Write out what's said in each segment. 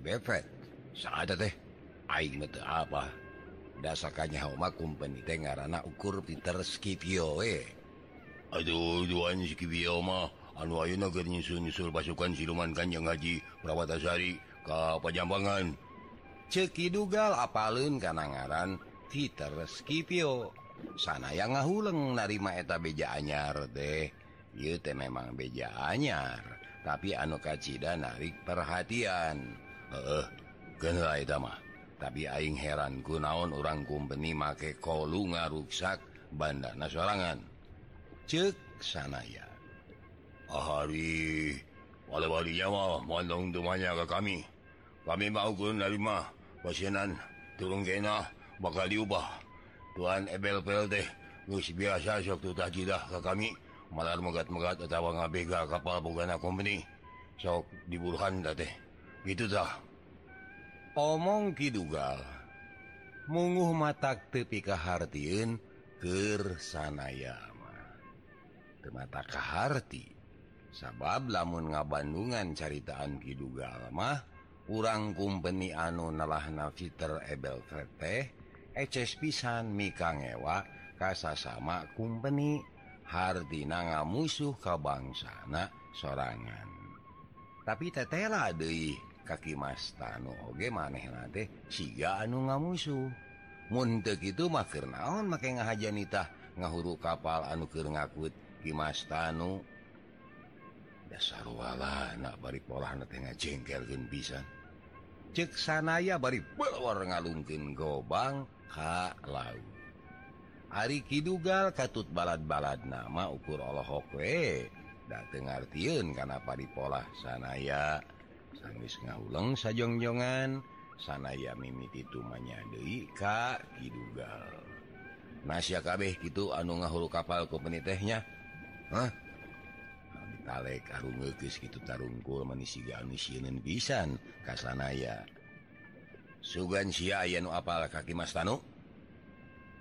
befet saat Aing apa? Dasarkannya Homa company ngaran ukur pinter Skipio Aduh Skipio pasukan siluman Kanjeng Haji Prawatasari Ka Pajambangan. Ceki dugal apalun kana ngaran Peter Skipio sana yang ngahuleng narima eta beja anyar deh teh memang beja anyar tapi anu kacita narik perhatian. eh tapi aing heran kunaon orang kumpeni make kolu ngaruksak bandana sorangan. Cek sanaya. Hari wali-wali Jawa mondong dumanya ke kami. Kami mau kun nerima pasienan turun kena bakal diubah. Tuhan Ebel PLT geus biasa sok tutah jidah ke kami. Malar megat-megat atawa ngabega kapal bogana company sok diburuhan teh. Gitu dah omong Kidugal. Mungu mata tepikahartien Kersanayama Temata Kaharti sabab lamun ngabandungan caritaan Kidugal mah urang kumpeni anu nalah nafiter Ebel teh eces pisan mikangewa kasa sama kumpeni Hardina nga musuh kabangsana sorangan. Tapi tetela deih kaki Mas Tano Oge maneh nanti siga anu nga musuh muntuk itu makir naon make ngahaja nitah ngahuru kapal anukir ngakut. Kimas Tanu dasar wala anak bari pola tengah jengkelgen pisan. Cek sanaya bari pelwar ngalungkin gobang ka laut. Ari Kidugal katut balad-balad nama ukur Allahok we. Da tengartiun karena padi pola sanaya sangis ngalang sajongjongan. Sanaya mimiti itumanya Dewi Ka Kidugal. Nasya kabeh gitu anu ngahul kapal ke penitehnya. Hah? Ditalek gitu tarungkul manisganen pisan kasanaya sugan sia yen apal kaki Mas Tanu?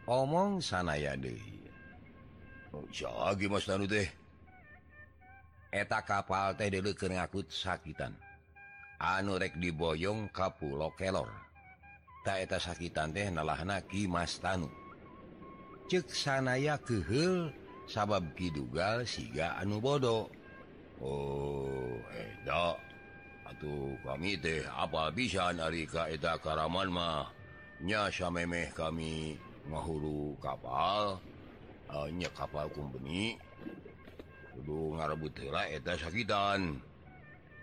Omong sanaya Dewi oh, Mas Tanu deh eta kapal teh dulu kenakut sakitan. anurek diboyong Kapulo Kelor. Taeta sakitan teh nalahnaki Mastanu ceksanaya kehel sabab Kidugal siga anu bodoh Oh edak atuh kami teh apa bisa nari kaeta Karaman mahnya samemeh kami ngahulu kapal eh, hanya kapal kumbeni. Kudu ngarebutlah eta sakitan.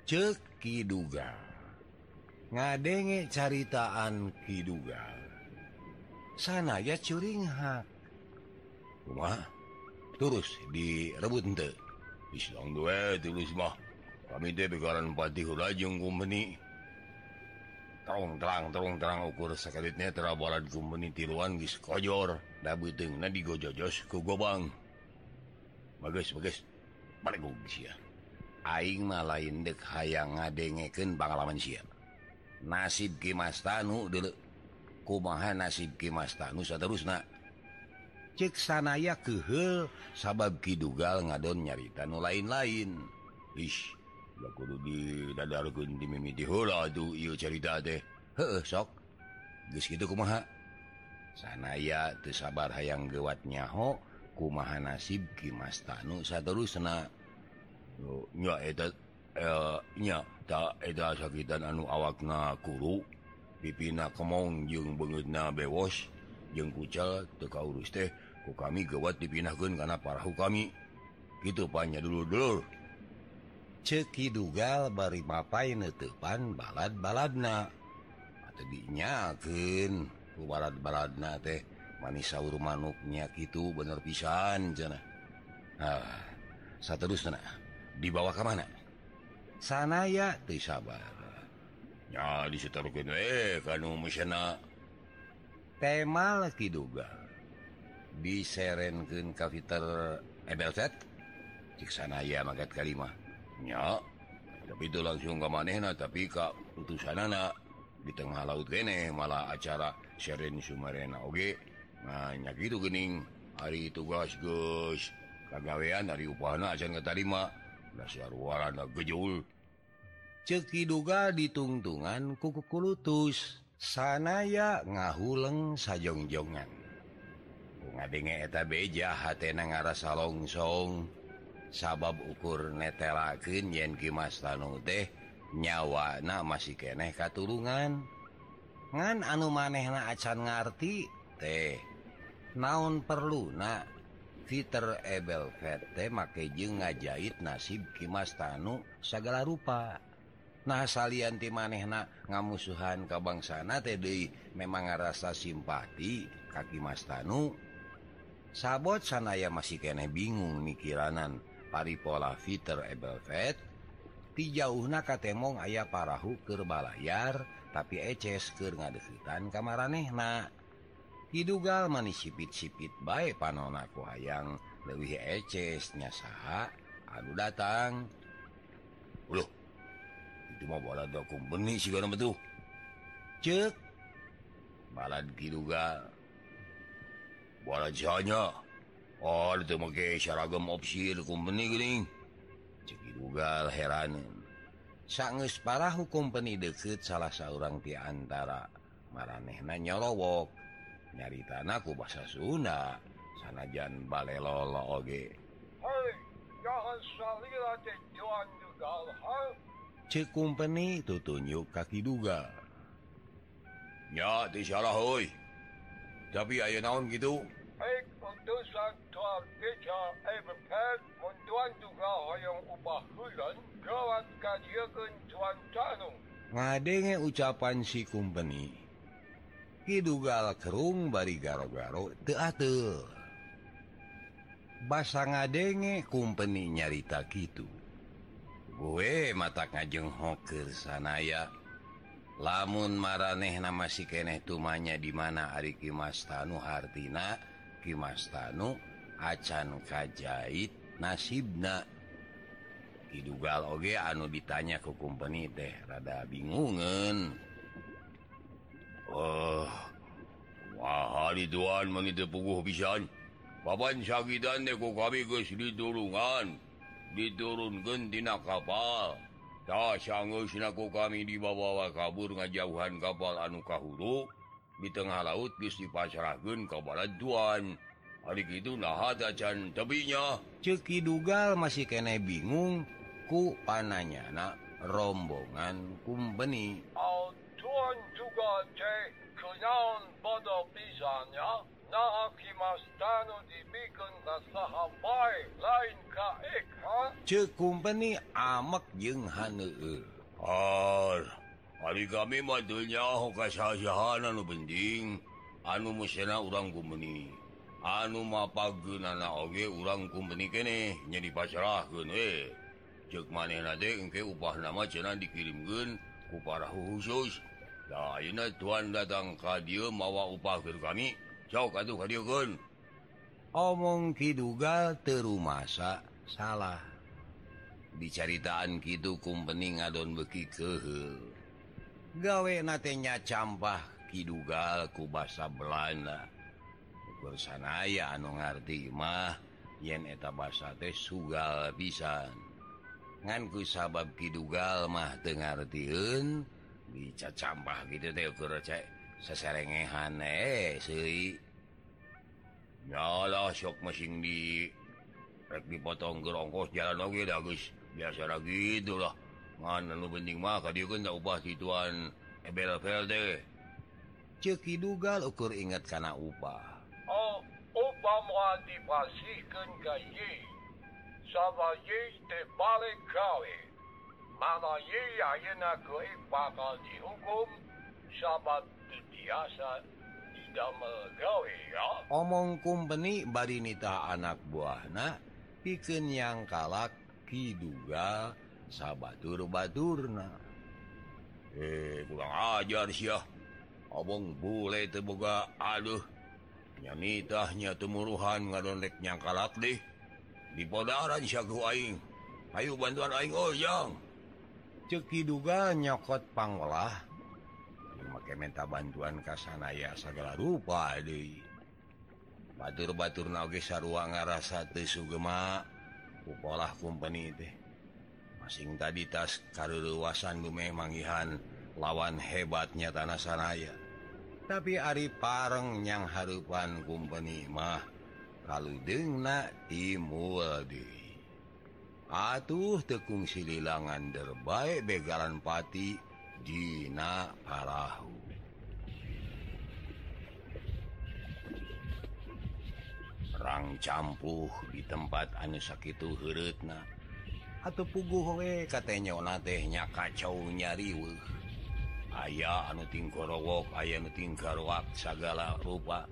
Cek Kidugal ngadenge caritaan Kidugal sana ya curing hak rumah terus direbut ente. Islang dua tulis mah. Kami teh bekaran pati hulajeng kumpeni terong terang terong terang ukur sakitnya terabalan kumpeni tiruan gis kojor. Dabuteng nadi gojojos ku gobang. Bagus bagus. Balik ya. Aing mah lain dek hayang ngadengeken Banglaman siap nasib Kimas Tanu dulu kumaha nasib Kimas Tanu terus na cek sanaya kehel sabab Kidugal ngadon nyarita nu lain-lain. Ish ya kudu di dadarkeun di mimiti heula aduh ieu carita teh. Heuh sok. Geus kitu kumaha? Sanaya teu sabar hayang gewat nyaho kumaha nasib Kimas Tanu saterusna? nya tak eh, eh, sakitan anu awakna kuru pipina kemong jeung banget na bewos jeung kucal teka urus teh ku kami gewat dipinahkan karena parahu kami. Gitu banyak dulu-dulur ceki dugal bari mapai netepan balad-baladna dinyaken balad-baladna teh manis manuk manuknya gitu bener pisan jana ah, terus dibawa ke mana? Sana ya teh sabar ya disetorkeun eh kanu sabarnya tema lagi duga. Diserenken kaviter ebelset ya magat kalimahnya tapi itu langsung ke manehna tapi Kak utusan anak di tengah laut gene malah acara Seren sumarena Oge nahnya gitu gening. Hari tugas Gus. Kagawean dari upahna acan ketarima cekiduga ditungtungan kukukulutus sanaya ngahuleng sajongjongan ngaeta beja ngarasa longsong sabab ukur netelaken yen Kimas Tanu teh nyawana masih keneh katurungan ngan anu manehna acan ngarti teh naon perlu na Peter Ebel make jeung ngajahit nasib Kimas Tanu segala rupa. Nah salanti manehna ngamusuhan kebangsana TD memang ngerasa simpati kaki Mas Tanu. Sabot sanaya masih kene bingung mikiranan paripola Peter Ebel VT ti jauhna katemong ayah parahu kerbalayar tapi eces ke ngadevitan kamaranehna. Hidugal manis sipit-sipit baik panonaku hayang. Lebih ecesnya sah Aduh datang. Loh, itu mau bola dokum benih sih betul cek. Balad kidugal bola janya oh itu make seragam opsi hukum benih gering cek kidugal heran sangus parah hukum benih deket salah seorang di antara maranehna nyolowok nyari tanahku bahasa Sunda sanajan Balelolo Oge cekumpeni itu tunjuk kaki duga. Ya salah hoi. Tapi ayo naon gitu? Ngadenge ucapan si kumpeni. Kidugal Kerung bari garo-garo teatur basa ngadenge kumpeni nyarita gitu gue mata ngajeng hoker sanaya lamun maraneh nama si keneh tumanya di mana Ari Kimastanu Hartina Kimastanu acan kajait nasibna Kidugal Oge anu ditanya ke kumpeni teh rada bingungan Oh. Wah Ridwan mengitu puguh pisan papan sakitdan ku kami geus diturungan diturunkentina kapal tak sanggeusna naku kami dibawa kabur ngajauhan kapal anu kahulu di tengah laut geus dipasrahkeun ka kabalan Tuan adik itu nah can tebinya ceki dugal masih kene bingung ku pananya na rombongan kumpeni Oh. Suontugate kınan bada bizanya na akimastano dibikan na sahabay lain ka ek ha Chứ kumpani amak jeung haneu Ah, Ari kami madulnya ho kasajahan anu bending anu musena urang kumeni anu mapageunana oge urang kumeni kene nya dipasrahkeun eh. Cek manehna teh engke upah nama cenah dikirimkeun ku para khusus Nah, tuan datang ka dieu mawa upah upahir kami omong Kiduga terumasa salah dicaritaan Kidu kumpeni ngadon beki kehe gawe natenya campah Kidugal ku basa Belanda bersanaya anu ngarti mah yen eta basa teh sugal pisan nganku sabab Kidugal mah dengartiun dicacambah gitu teh ukur cek. Seserengehan eh si nyalah sok mesin di rek dipotong ke ongkos jalan oke dah geus biasa lagi itulah mana lu penting mah kadi kan tak upah situan ebel Velde ceki dugal ukur ingat karena upah. Oh upah mau dipasihkan gaji. Sama ye tebalik kawin Mamaye ayeuna koi bakal dihukum sahabat biasa tidak megawe ya. Omong kumpeni bari nita anak buahna pikeun yang kalak kiduga sabatur-baturna. Eh, kurang ajar sih Abang bule teu boga aduh. Nyanitahnya temuruhan ngadondek nyangkalak deh. Dipodaran syagu aing. Ayo bantuan aing oh yang. cekiduga nyokot pangolah make minta bantuan Kasanaya segala rupa deui. Batur-batur oge sarua ngarasa Sugema kupolah kumpeni teh. Masing tadi tas karwasan Bume mangihan lawan hebatnya tanah Sanaya. Tapi Ari pareng yang harupan company mah kalau dengna timul deh Atuh tekung sililangan derbaik begalan pati Dina Parahu Rang campuh di tempat anu Sakitu Hurutna atau puguwe katanya tehnya kacau nyari ayaah anu tingkorowok aya anu karuak segala rupa.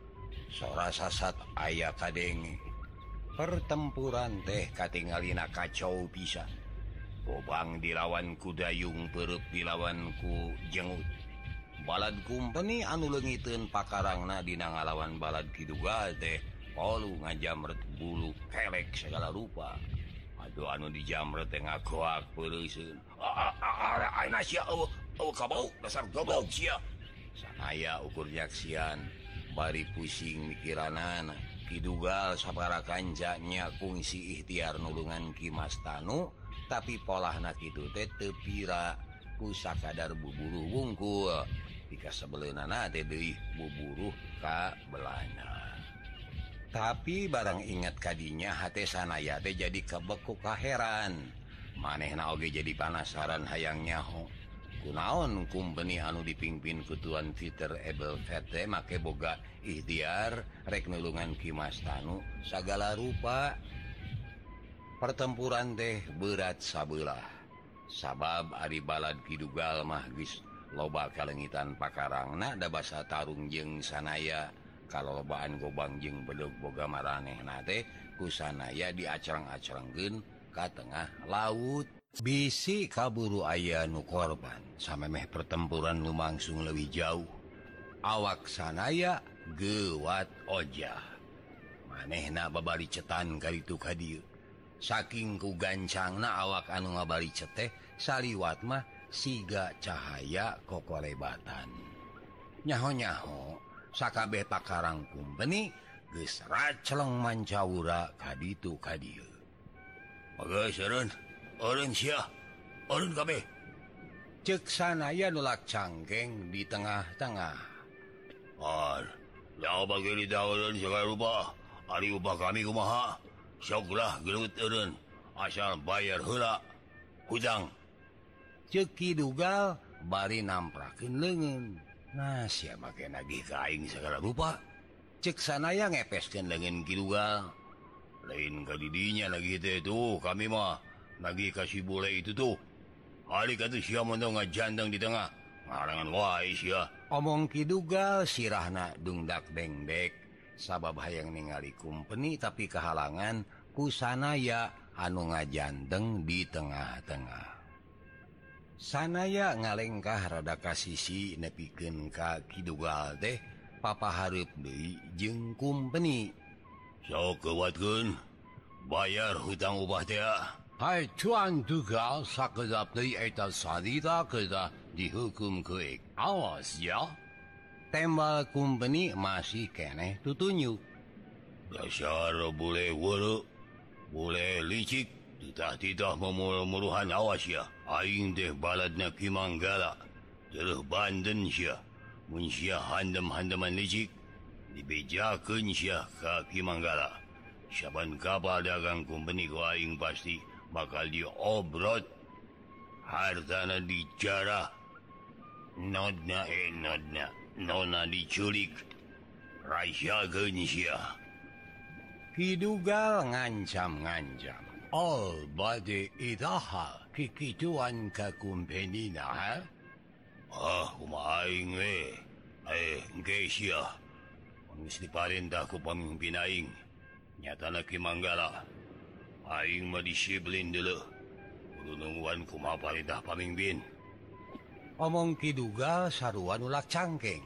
Sora sasat ayah kadenge. pertempuran teh Katingalina kacau pisan Kobang dilawan kudayung perut dilawanku jenggut balad kumpeni anu legiten pakarangna dina ngalawan balad Kiduga teh Paul ngajamret bulu kelek segala rupa. Aduh anu dijamret ngakoak sanaya ukur nyaksian bari pusing mikiran anak Kidugal sabara Kanjanya fungsi ikhtiar nulungan Kimas Tanu tapi pola Nakidu tepira pusakadar buburu wungkul. Jika sebelum nana buburu Ka Belana. Tapi barang ingat tadinya sanaya teh jadi kebekuka heran maneh naoge jadi panasaran hayangnya ho kunaon kumpeni anu dipimpin kutuan Peter Abel VT make boga ikhtiar reknelungan Kimas Tanu. Segala rupa pertempuran teh berat sabelah. Sabab Ari balad Kidugal mahgis loba kalengitan pakarang. Nada basa Tarung jeng sanaya kalau lobaan gobang jeng beduk boga maraneh nate kusanaya diacarang-acaranggen ke tengah laut. bisi kaburu aya nu korban. Samemeh pertempuran lumangsung lebih jauh. Awak sanaya gewat Oja manehna babari cetan kali itu kadir. Saking ku gancangna awak anu ngabari ceteh saliwat mah siga cahaya kokolebatan. Nyaho-nyaho sakabeh pakarang kumpeni gesrat celeng mancaura kaditu kadir. Oke, okay, Sharon. kami. Ceksanaya nulak cangkeg di tengah-tengah. Ubah kami sylah turun asal bayar hula. hujang. Ceki dugal bari namprakin lengan. nah siapa make nagih kaing segala rupa? Ceksanaya ngepeskan lengen kidugal. Lain kadidinya didinya lagi itu kami mah. lagi kasih bule itu tuh hari kata si menga jandang di tengah. Ngarangan wais ya omong Kidugal sirahna dungdak bengbek. Sabab hayang ningali kumpeni tapi kehalangan kusana ya anu ngajandeng di tengah-tengah. Sanaya ngalengkah rada sisi nepiken ka Kidugal teh papa Harip Dei jeng kumpeni. So kewatun bayar hutang ubah teh ah. Haituanduga sakudapli eta salida keda dihukum kuik awas ya. Tembal kumpeni masih keneh tutunyu. Dasar boleh wulu, boleh licik, tidak tidak memuluh-muluhan awas ya. Aing deh baladna kimanggala, terus banden sia. Mun sia handam-handaman licik, dibejakan sia ka kimanggala. Saban kapal dagang kumpeni ku aing pasti. bakal diobrot hartana dicara nodna enodna nona diculik Rasya Gensya Hidugal ngancam-ngancam All bade idaha kikituan kakumpenina ha? Ah, kumaing eh. Eh, Gesya. Ang istiparin da ko pamimpinaing. Nyata. Nyata na kimanggala. Aingmah disiplin dulu nungguan kuma Fardah paningbin omong Kiduga saruan ulak cangkeng.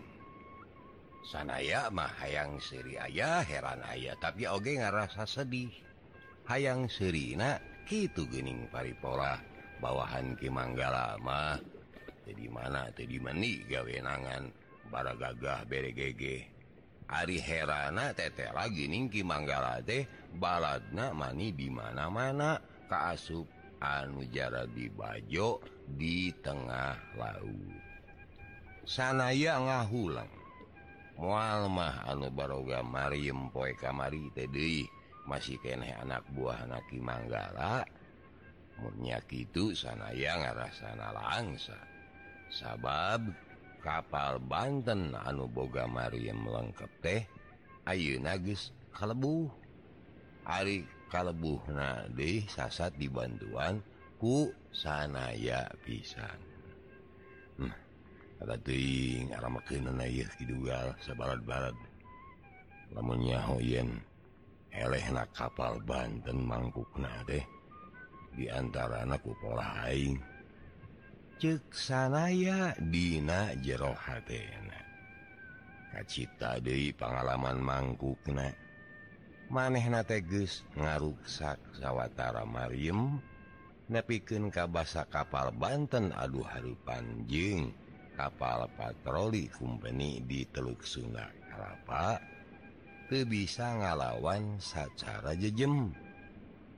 Sanaya mah hayang seri ayah heran ayah tapi oge ngerasa sedih. Hayang Serina gitu Gening Paripora bawahan Kimanggalamah jadi mana tadi meni gawenangan bara gagah beregege Ari Herana tete lagi ningki Manggala teh baladna mani di mana-mana. Kaasup anu jara di Bajo di tengah laut. Sanaya ngahulang. Mualmah anu baroga Maryam poe kamari tadi masih keneh anak buah naki Manggala. Murnya itu sanaya ngarasana langsa. Sabab kapal Banten anu boga Maryam lengkap teh Ayu nagis kalebu Ari kalebu deh sasat dibantuan ku sanaya pisan. Hmm, nah, barat-barat lamunnyahoen eleh na kapal Banten mangkuk na deh diantara anakku pola Aing. sanaya Dina jero kacita Dewi pengalaman mangkuk na manehna teges ngaruksak sawwatara Maryam nepiken kabasa kapal Banten Aduh Harupanjing kapal patroli kumpeni di Teluk Sungai Kelapa ke bisa ngalawan secara jejem.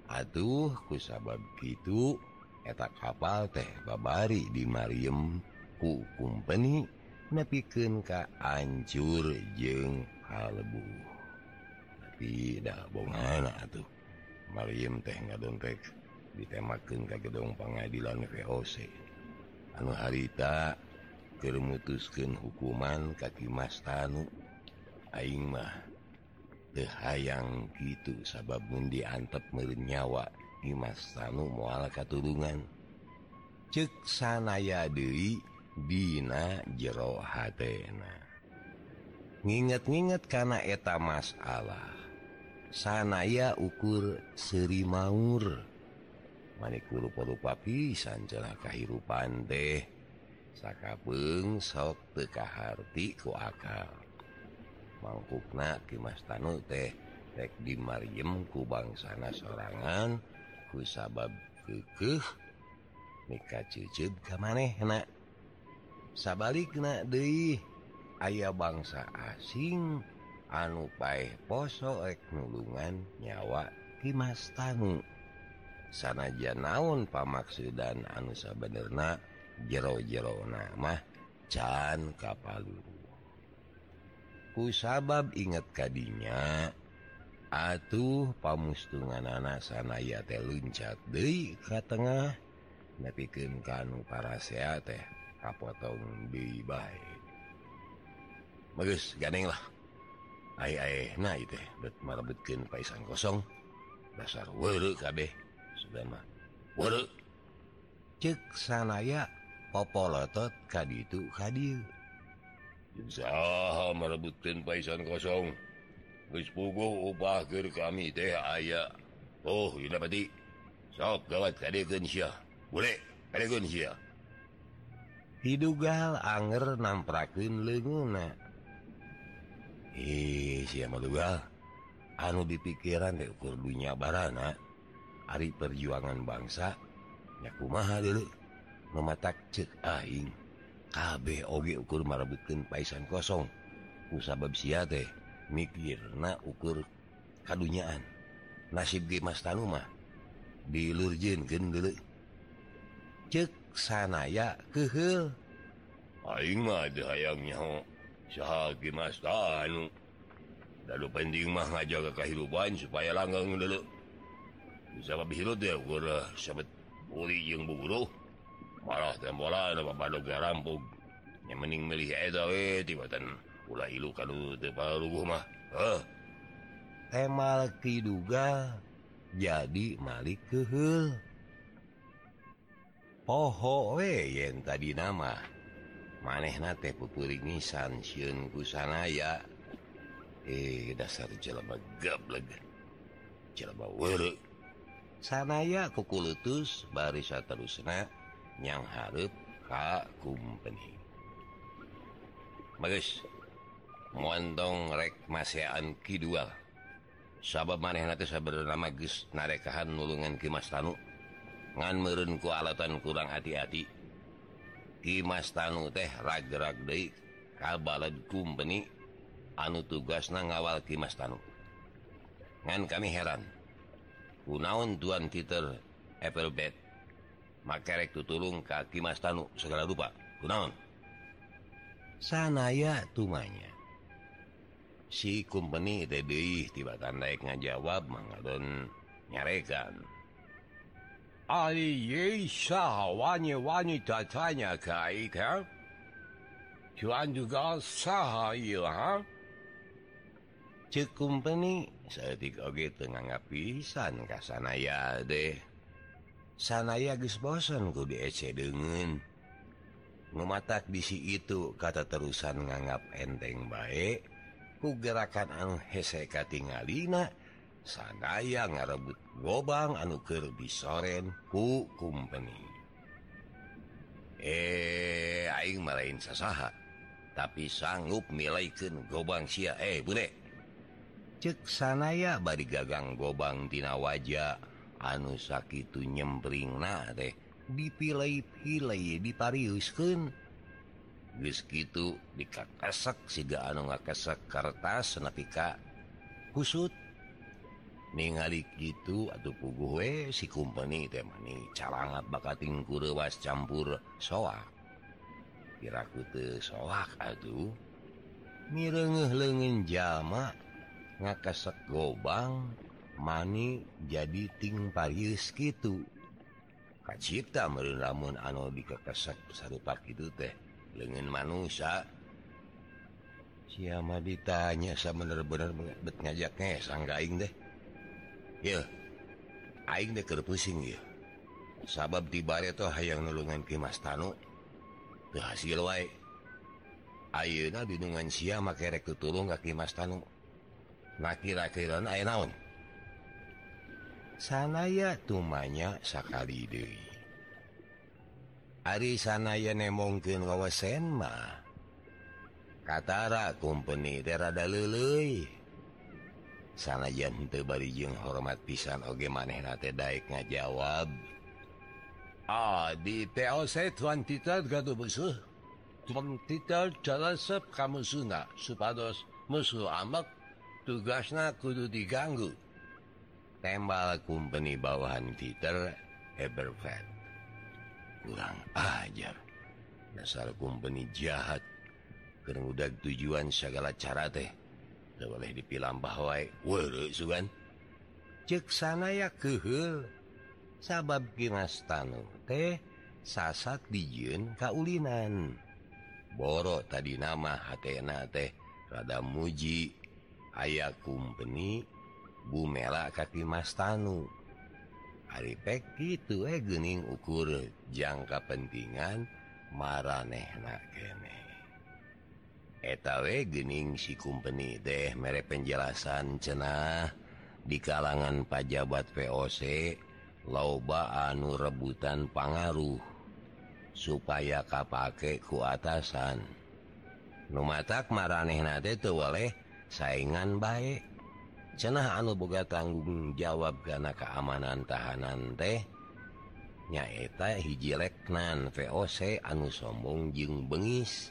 Aduh kusabab gitu etak kapal teh babari di Mariem ku kumpeni nepiken ka ancur jeng halbu tidak bongan tuh Mariem teh nggak dompet ditemaken ke gedong pengadilan VOC anu harita termutuskan hukuman kaki Mas Tanu. Aing mah hayang gitu sabab mundi antep menyawa Dimas Tanu muaala katulungan ceksanaya Dewi Dina jero hatna nginget-nginget karena eta masalah sanaya ukur Seri Maur manikku rupa-rupa pisan celah kehidupan deh Sakapeng sok tekahati ku akal mangkukna Dimas Tanu teh tek di Maryem ku bangsana sorangan dan ku sabab kekeh. Mika cucu ke maneh sabalikna sabalik na bangsa asing anu paeh poso ek nulungan nyawa Kimas tanggung sanaja naon pamaksudan anu sabenerna jero-jero mah can kapal ku sabab ingat tadinya Atuh pamustungan anak sanaya teh luncat De ke tengah. Nepikirkan para sehat teh kapotong di baik bagus ganenglah nah itubetkin Paisan kosong. Dasar kabeh sudah cek sanaya popolotot tadi itu hadir merebutkan Paisan kosong. Gespugu ubahkir kami teh aya Oh sok gawat boleh Hidugal Anger namprakin leguna siapagal anu dipikiran deukur dunya Barana. Ari perjuangan bangsa nyaku maha dulu mematak cek aing. KB oge ukur marabutin paisan kosong. Usabab siate mikirna ukur kadunyaan. Nasib Mas Tanumah dilurjeunkeun dulu cek sanaya kehel. Aing mah ada hayang nyaho hayangnya Mas Tanu lalu penting mah ngajaga kehidupan supaya langgang dulu bisa hidup deh ukur eh, sebet puli jeung buburuh malah tembola ada bapak garampu yang mending milih eta we eh, tibatan lu mah eh. temal diduga jadi Malik kehel poho yen tadi nama. Maneh teh pupuringisan siun kusana ya eh dasar jelema gableg jelema weruk sanaya kukulutus barisa terusna yang harap ka kumpeni bagus. mondong rek masaan Kidul sabab maneh bernama Gus narekahan nulungan Kimas Tanu. Ngan merunku alatan kurang hati-hati. Kimas Tanu teh rag-rag De kabalad kumpeni anu tugas na ngawal Kimas Tanu. Ngan kami heran kunaon Tuan Titer Applebed makarek tutulung kaki Mas Tanu segala lupa kunaon sanaya tumanya si company TD tibakan naik ngajawab mengadun nyarekan. Sahwanya wanita tanya kait ha? Cuan juga sah ha? Cek company setik oge tengah ngapisan kasanaya deh. Sanaya geus bosan ku diece dengen mematak disi itu kata terusan nganggap enteng baik gerakan anu heseka tingalina sanaya ngarebut gobang anu keur bisoren ku company eh Aing marahin sasaha tapi sanggup milaikeun gobang sia. Eh bude. Cek sanaya bari gagang gobang tina wajah anu sakitu nyembring na deh dipilai-pilai dipariuskeun geus kitu dikakesek siga anu ngakesek kertas napika kusut ningali gitu atau pugu we si kumpeni teh mani calangat bakating kurewas campur soak. Kiraku teu soak aduh mirengeh leungeun jalma ngakesek gobang mani jadi ting parius gitu kacipta meureun lamun anu dikekesek sarupa gitu teh. lengan manusia. Siapa ditanya sama bener-bener ngajaknya sanging deh. Aing de pusing ya. Sabab dibar itu hayang nulungan Kimas Tanu. Berhasil wae. Ayeuna dinungan sia make rek tutulung kaki Mas Tanu? Nah kira-kira naon? Sanaya tumanya sakali deui. Ari sana yene mungkin wawasen mah Katara kumpeni derada lele sana jam tebarijeng hormat pisan oge maneh nate Daik ngajawab. Ah di TOC tuan titel gaduh besuh Tuan titel jalan sep kamu suna Supados musuh amak tugasna kudu diganggu. Tembal kumpeni bawahan Peter Eberfeld kurang ajar. Dasar kumpeni jahat. Kemudadak tujuan segala cara teh. Boleh dipilam cek sana ya kehel. Sabab Kimastanuh teh sasat dijun Kaulinan. Boro tadi nama hatena teh rada muji. Aya kumpeni Bumela kaki Mastanu Aripek gitu eh gening ukur jangka pentingan maraneh nakene etawe gening company deh mere penjelasan cenah di kalangan pajabat VOC loba anu rebutan pangaruh supaya kapake ku atasan. Numatak maraneh nate tewaleh saingan baik cenah anu boga tanggung jawab karena keamanan tahanan teh nyaeta hiji leknan VOC anu sombong jeung bengis.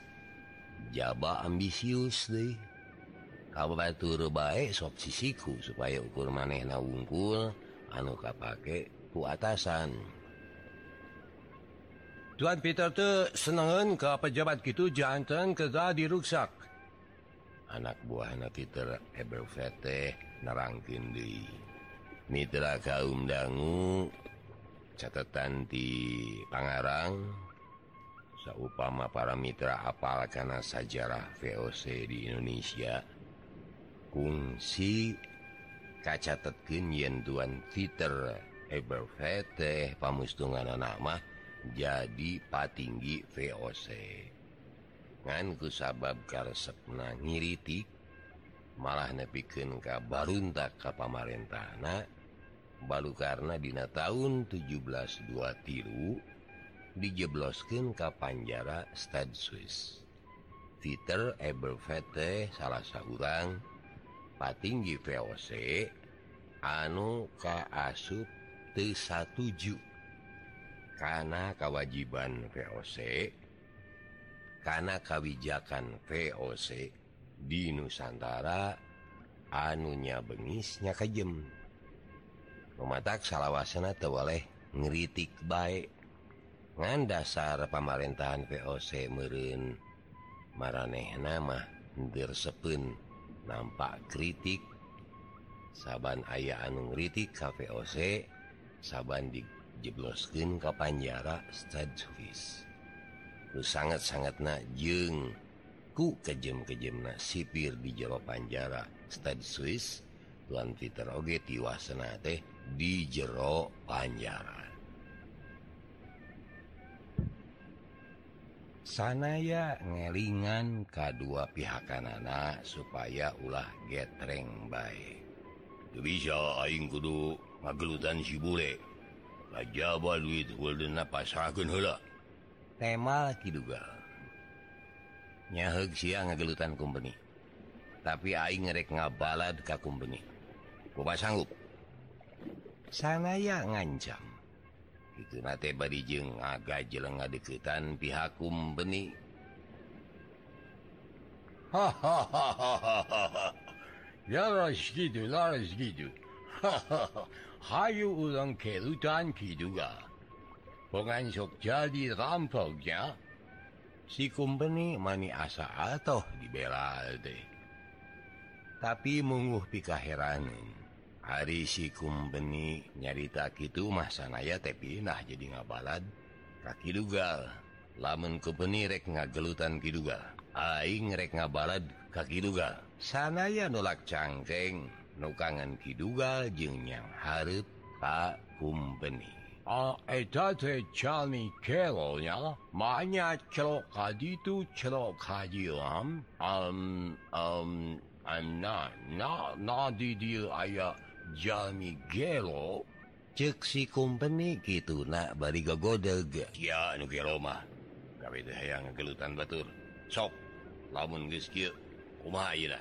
Jaba ambisius deh kabatur baik sok sisiku supaya ukur maneh na wungkul anu kapake ku atasan. Tuan Peter tuh senengen ke pejabat gitu jantan kerja diruksak. anak buah Twitter VT nerangkin di Mitra kaum dangu catatan di Pangarang seupama para mitra apal karena sajarah VOC di Indonesia kungsi kacatatkin yen tuan Twitter VT pamustungan anak mah jadi patinggi VOC. nganku sabab karesepna ngiritik malah nepiken ka baruntak ka pamarentahna. Baru karena dina tahun 17 dua tiru dijeblosken ka Panjara Stad Swiss Peter Ebelvete salah seorang patinggi VOC anu kaasup T17 karena kewajiban VOC karena kebijakan VOC di Nusantara anunya bengisnya kejem mematak salahwasana tewaleh ngeritik baik ngan dasar pemerintahan VOC merin maraneh nama dersepun nampak kritik. Saban aya anu ngeritik KVOC saban dijebloskin ke Panjara Stadvis. sangat-sangat jeung ku kejem-kejemna sipir di jero Panjara Stad Swiss Tuan Peter Oge tiwasana teh di jero Panjara sanaya ngelingan kedua pihak kanana supaya ulah getreng baik bisa Aing Kudu ngagelutan si bule. Rajaba duit Waldenna pasakan heula. tema siang sianggelutan kumbeni, tapi Aing ngerek ngabalad ka kumbeni. Kupas sanggup. Sanaya ngancam. Itu nate badijeng agak jeleng deketan pihak kumbeni. Hahaha Yaras gitu, ya, laras gitu. Hayu ulang kelutan kiduga. Bongan jadi rampoknya si company mani asa atau dibela deh tapi menguh pika heranin hari si kumpeni nyarita gitu masanaya tapi nah jadi ngabalad. Kaki dugal. Lamun kumpeni rek ngagelutan kidugal aing rek ngabalad kaki dugal. Sanaya nolak cangkeng. Nukangan kidugal jeung yang hareup ka kumpeni. a etate Čalnikelonja manja črokaditu črokadilam, um, um, um I'm not, not, not didil ayah Jalmigelo cek si company gitu nak bari gogodel ya nu mah kami teh hayang gelutan batur. Sok lamun geus kieu kumaha ieu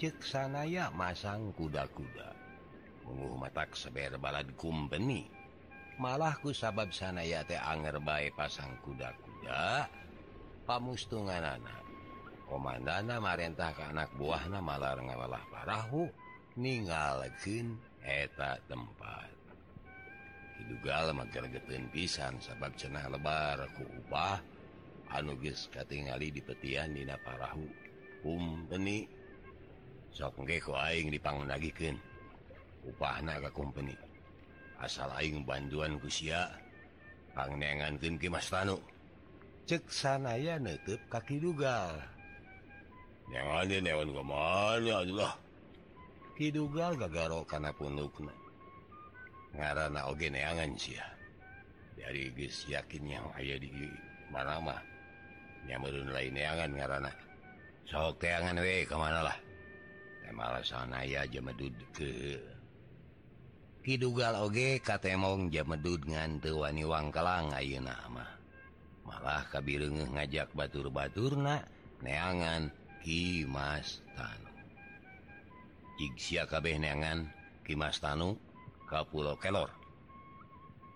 cek sanaya masang kuda-kuda. Menguh matak seber balad company malahku sabab sanaya teh Anger baik pasang kuda-kuda. Pamustungan anak. Komandana marintah ke anak buah nama ngawalah parahu ningalkin eta tempat. Didugal magargetin pisan sabab cenah lebar ku upah geus katingali di petian Dina parahu. Um sok soknggeko aing dipangun upahna upah naga kumpeni. asal Aing bantuan Guya panengan tim Mas Tanu. Cek sanaya kaki dugal Kidugal gagaro karena punukna ngarana oge neangan sia. Dari geus yakin yang aya di mana nyamerun lainangan ngarana sok teangan we kemana lah. Malah sanaya aja medud ke. dugal oge katemong jamedud nganwani Wangkalang Ayeunamah malah kabireungeuh ngajak batur-baturna neangan Kimas Tanu Iksia kabeh neangan Kimas Tanu ka Pulau Kelor.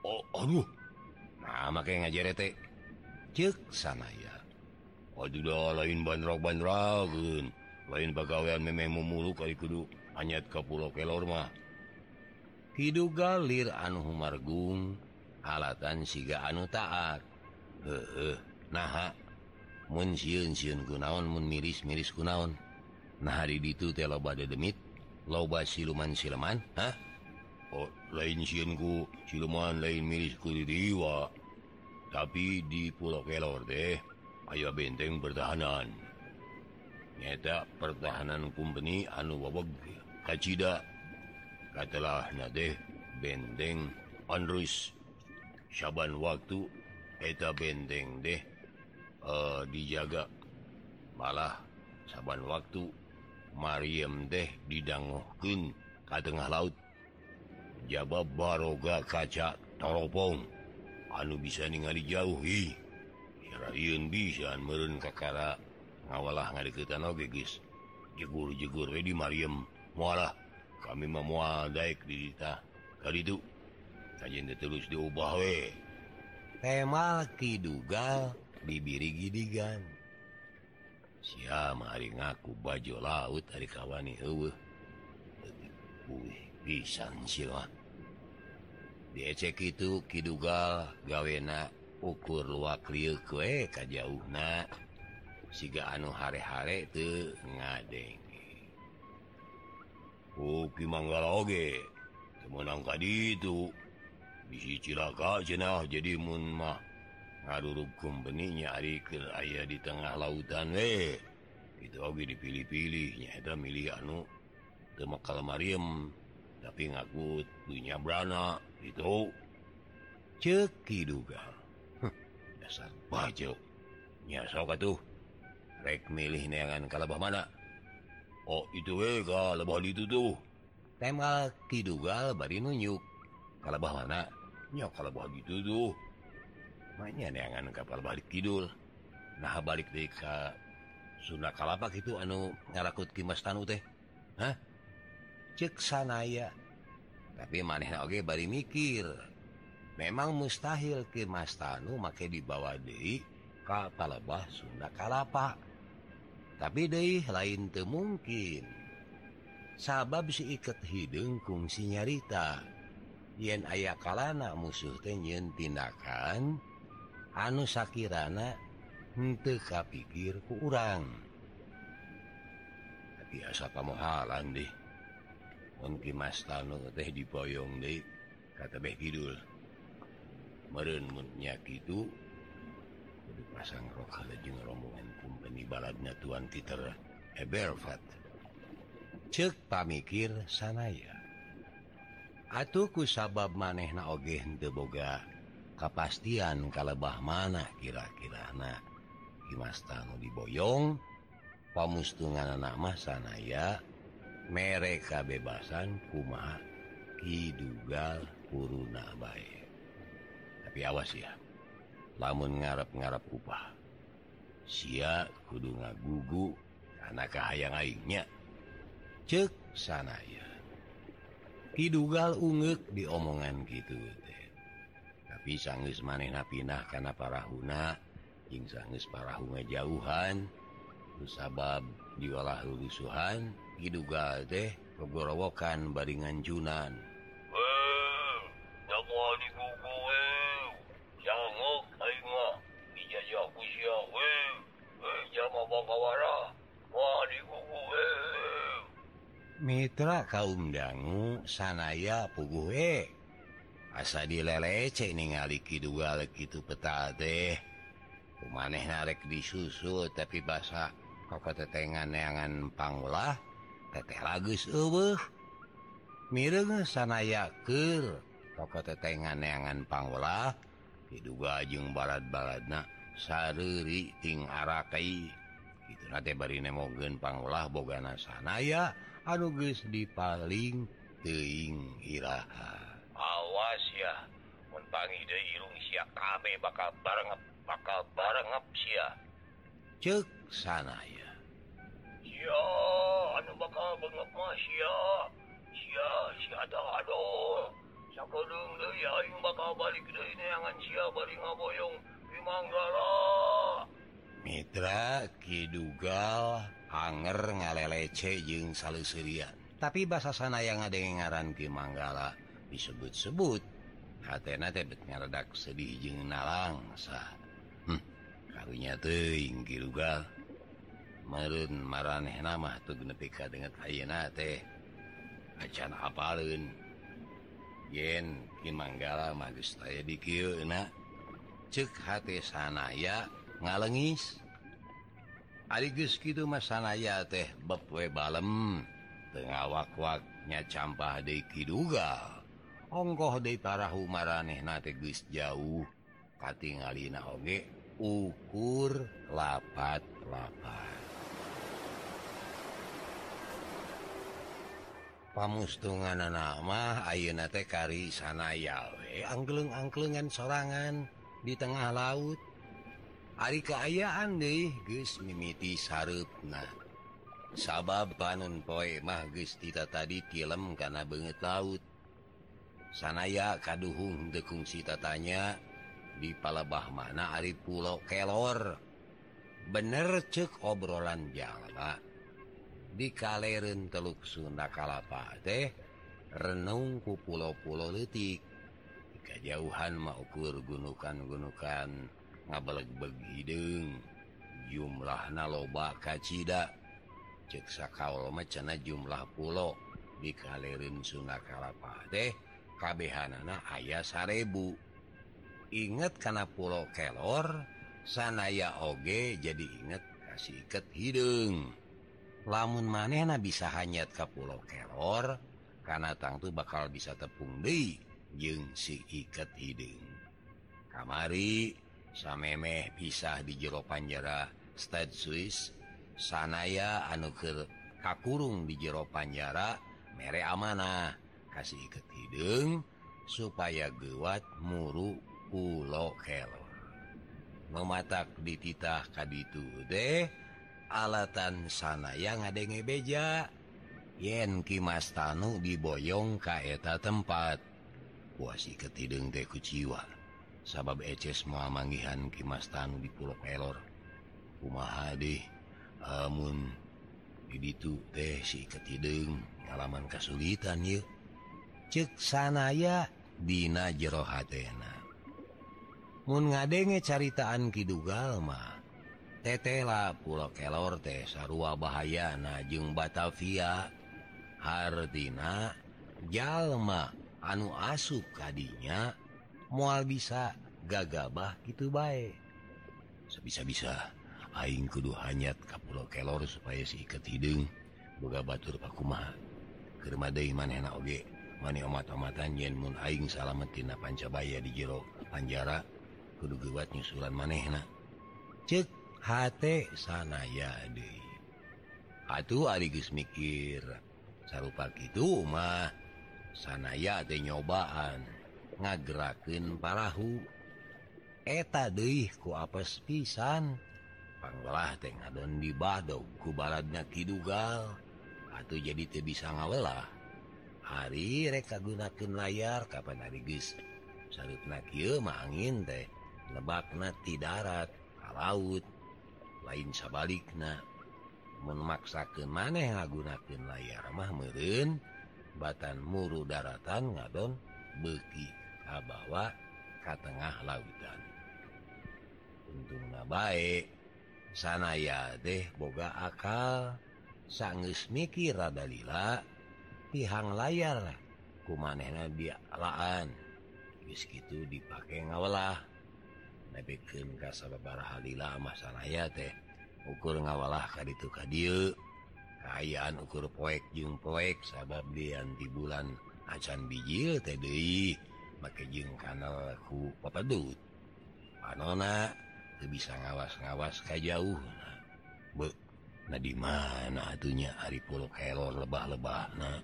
Oh aduh. Nah make ngajarete. Cek sanaya. Waduh lain bandrok-bandragen lain bagawean memang memulu kali kudu anyat ka Pulau Kelor mah. Kiduga lir anu Humargung alatan siga anu taat. Hehe nah mun siun siun kunaon mun miris miris kunaon. Nah hari itu telo loba demit loba siluman siluman ha oh lain siunku siluman lain miris ku diwa tapi di Pulau Kelor deh ayo benteng pertahanan. Nyata pertahanan company anu wabag kacida. katalah Nadeh bendeng Andrews saban waktu eta bendeng deh uh, dijaga. Malah saban waktu Maryam deh didanguhkin ke tengah laut. Jawab baroga kaca toropong anu bisa ningali jauhi. Syun bisa merun Kakara ngawalah ngadeketan oge guys jegur-jegur di Maryam. Mualah. kami memuadaik di dita kali itu terus diubah we tema Kidugal bibiri Gidigan. Siam hari ngaku baju laut hari kawani pisang siwa ah. diecek itu Kidugal gawena ukur luak kue kajjauh na siga anu hare-hare itu ngadeng. Kimangge menang tadi itu bisi cilaka cenah jadi Mumah ngarukum benihnya hari ke ayah di tengah lautan eh. we itu lagi dipilih-pilihnya ada milih anu temakal Maryam tapi ngaku punya beranak itu. Ceki duga. Dasar baju nyasok tuh rek milih neangan kalabah mana Oh itu dituduh tema Kidugal bari nunjuk kalau banyak kalau dituduh banyak neangan kapal balik Kidul nah balik di ka Sunda Kalapa itu anu ngarakut Kimas Tanu teh Hah cek sanaya tapi maneh oge bari mikir memang mustahil Kimas Tanu make dibawa Dewi ka Palebah Sunda Kalapa. tapi deh lain tuh mungkin. Sabab si iket hidung fungsi nyarita. Yen aya kalana musuh tenyen tindakan anu Shakirana enteka pikir ku urang. Biasa kamu halan deh. Mungkin Mas Tanu teh dipoyong deh kata Beh Kidul. Merenmutnya gitu pasang rombongan kumpeni baladnya Tuhan Peter Eberfat. Cek pamikir sanaya. Atuhku sabab maneh naoge deboga kapastian kalebah mana kira-kira anak Imastanu diboyong pamustungan anak mah sanaya mereka bebasan kuma Kidugal kuruna baik tapi awas ya lamun ngarap-garap upah. Sia kudu ngagugu karena kahayang lainnya cek sana ya. Kidugal ungek diomongan gitu teh. Tapi sangis manehna pinah karena parahuna jing sangis parahunga jauhan sabab diolah lulusuhan Kidugal teh. Kegorowokan baringan Junan eh, Bawara Mitra kaum dangu sanaya pugue eh. asa dilelece ningali kidugal gitu peta teh. Maneh narek disusul tapi basa koko tetengan neangan pangulah teteh lagus eueuh. Mireng sanaya keur toko tetengan neangan panglah kidugal jeung balad-baladna saririting arakai gitu nate bari nemogeun pangulah bogana sanaya anu geus dipaling teuing iraha Awas ya. Mun pangi deui irung sia kame bakal barengep bakal barengep sia. cek sanaya Sia anu bakal bengep mah sia. Sia sia ada ado. Sakedeung deui aing bakal balik deui neangan sia bari ngaboyong di Manggala. Mitra Kidugal Anger ngalelece jeung saleuseurian tapi bahasa sana yang ada yang ngaran ke Manggala disebut-sebut. Hatenadak sedih jeung nalangsa hm, karunya tehgal merun teu nama ka dengan Haena teh. Acan apalun yen Ki Manggala magis aya di cek hati sanaya ngalengis. Arigus masanaya teh bewe balem. Tengahwak-waknya campah De kidugal. Ongkoh Detarahu maraneh na tegus jauh. Katingalina Oge ukur lapat lapat pamustungan nama Ayeuna teh kari sanaya we angkleng-angklengan sorangan di tengah laut. Ari keayaan deh geus mimiti sarupna. Sabab Panun poe mah Gustita tadi tilem karena banget laut. Sanaya kaduhung dekung si tatanya di Palabah mana Ari Pulau Kelor. Bener cek obrolan jalma di Kaleren Teluk Sunda Kalapa teh renung ku pulau-pulau letik kejauhan maukur gunukan-gunukan. ngabeleg-beg hidung jumlah na loba kacita ceksa kau macana jumlah pulau dikalirin Sunnakalapa deh kabehanana ayah sarebu. Inget karena pulau kelor sanaya oge jadi inget kasih iket hidung. Lamun manehna bisa hanyat ke pulau kelor karena tangtu bakal bisa tepung di jeung si iket hidung. Kamari. samemeh pisah di jero Panjara State Swiss sanaya anuker kakurung di jero Panjara mere amanah kasih iket hidung supaya gewat muru pulau kelor mematak dititah kaditu deh alatan sana yang ngadenge beja. Yen kimastanu diboyong kaeta tempat. Kuasi ketideng teh kuciwa sabab eces muamangihan Kimastan di Pulau Pelor Umahadimun itu teh si ketideng halaman kesulitan yuk cek sanaya Dina jero hatena. Mun ngadenge caritaan Kidugalma tetela Pulau Kelor teh sarua bahaya najung Batavia. Hardina Jalma anu asup kadinya mual bisa gagabah gitu baik sebisa-bisa Aing kudu hanyat ka Pulau Kelor supaya si iket hidung boga Batur Pakuma deui manehna oge mani omat-omatan yen mun aing salametina pancabaya di jero panjara kudu gewat nyusulan manehna. Cek hate. Sanaya deh atuh ari geus mikir sarupa kitu mah sanaya teh nyobaan. ngagerakin parahu. Eta deui ku apes pisan. Panggelah teh ngadon di badog ku baladnya kidugal. Atau jadi teu bisa ngawelah. Hari rek kagunakeun layar kapan hari geus sarupna kieu mah angin teh lebakna ti darat ka laut. Lain sabalikna memaksa ke maneh ngagunakeun layar mah meureun batan muru daratan ngadon beki kabawa ka tengah lautan. Untung nabaik sana ya deh boga akal. Sanggeus mikir radadalila pihang layar kumanehna dialaan bis gitu dipakai ngawalah nebikin kasabarahalila halila ya teh ukur ngawalah ditu itu kadil kayan ukur poek jung poek sabab dianti bulan acan biji TDI bakejeng kanalku papa Du panona bisa ngawas-ngawas kayak jauh nah, nah di mana atunya hari pulau kelor lebah-lebah nah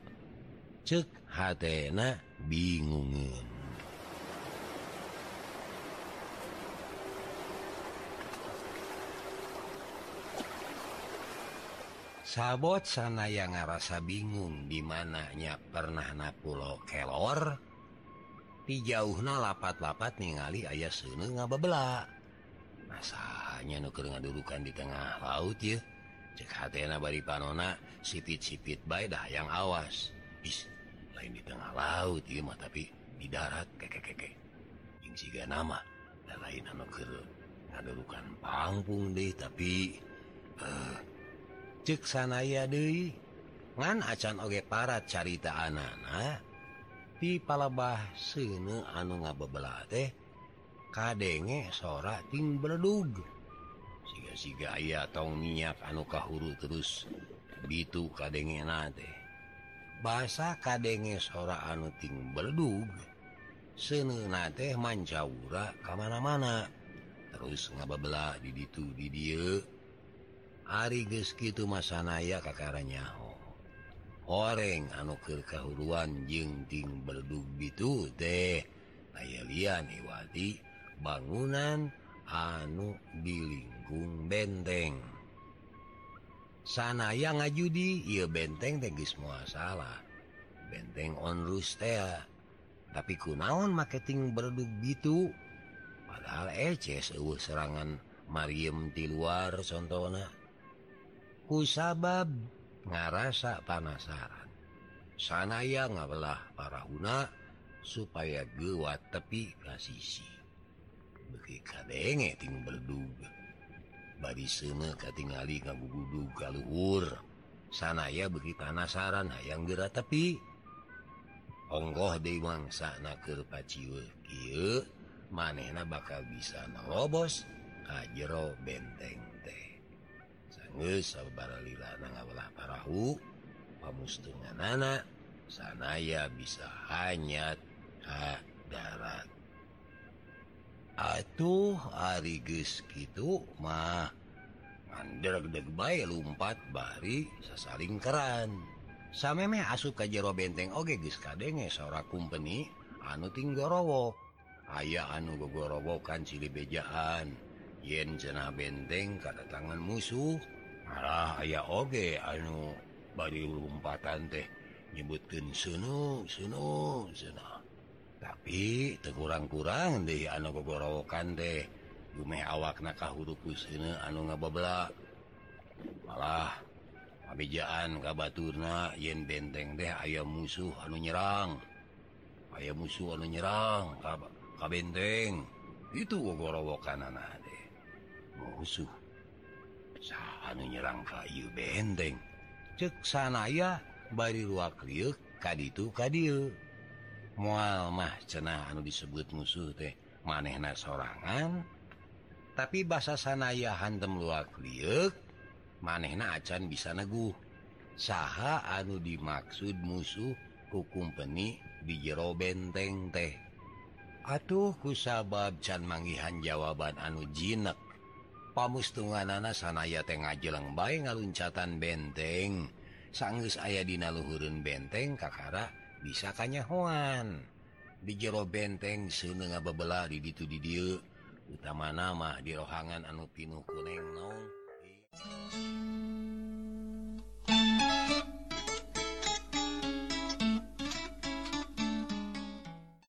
cek hatena bingungin sabot sana yang ngerasa bingung di mananya pernah na pulau kelor. di jauhna lapat-lapat ningali ayah sene ngababela masanya nuker ngadudukan di tengah laut ya cek hatena bari panona sipit-sipit baik dah yang awas. Is lain di tengah laut ya mah tapi di darat keke keke yang siga nama dan lain nuker ngadudukan pangpung deh tapi uh, cek sanaya deh ngan acan oge parat carita anak-anak ti palabah sene anu ngabebelah teh kadenge sora ting berdug siga-siga aya tong minyak anu kahuru terus bitu kadenge nate bahasa kadenge sora anu ting berdug sene nate mancaura kamana-mana. Terus ngabebelah di ditu di dia Ari geski itu masanaya kakarnya oreng anukir kahuruan jengting berduk gitu teh. Ayalian Iwati bangunan anu dilingkung benteng. Sana yang ngajudi ia benteng tegis muasalah benteng on Rustea tapi kunaon marketing berduk gitu padahal eh eces uh, serangan Mariam di luar sontona. Kusabab ngarasa panasaran. Sanaya ngabelah para huna supaya gewat tepi kasisi tim berduga bari sene katingali kabudu kalluhur sanaya beri panasaran hayang gera tepi. Onggoh dewangsa naker paciwe manehna bakal bisa nobos ka jero benteng. parahu pemustungan anak sanaya bisa hanya ha darat atuh harigus gitu mah manderdeg bay lumpat bari sasaring keran. Sameme asup ka jero benteng oge geus kadenge sora company anu tinggorowo aya anu gogorowokan silibejaan yen cenah benteng kata tangan musuh malah aya oge anu bari lumpatan teh nyebutkan sunu sunu tapi terkurang-kurang deh anu kegorokan deh lume awak nakah hurufku anu ngababla. Malah abjaan kabaturna yen benteng deh ayam musuh anu nyerang. Aya musuh anu nyerang ka benteng itu kegorokan anak deh. Musuh. anu nyerang kayu bendeng ceksanaya bari ruak kad kaditu kadil mual mah cenah anu disebut musuh teh manehna sorangan. Tapi bahasa sanaya hantem luakyuk manehna acan bisa neguh. Saha anu dimaksud musuh hukum peni di jero benteng teh. Atuh kusabab can manggihan jawaban anu jinek. pamustunganana sanaya teh ngajeleng baik ngaluncatan benteng. Sanggus ayah dina Luhurun benteng Kakara bisa kanyahoan. Di jero benteng sene ngabebela di ditu di dieu. Utama nama di rohangan anu pinuh kuneng nong.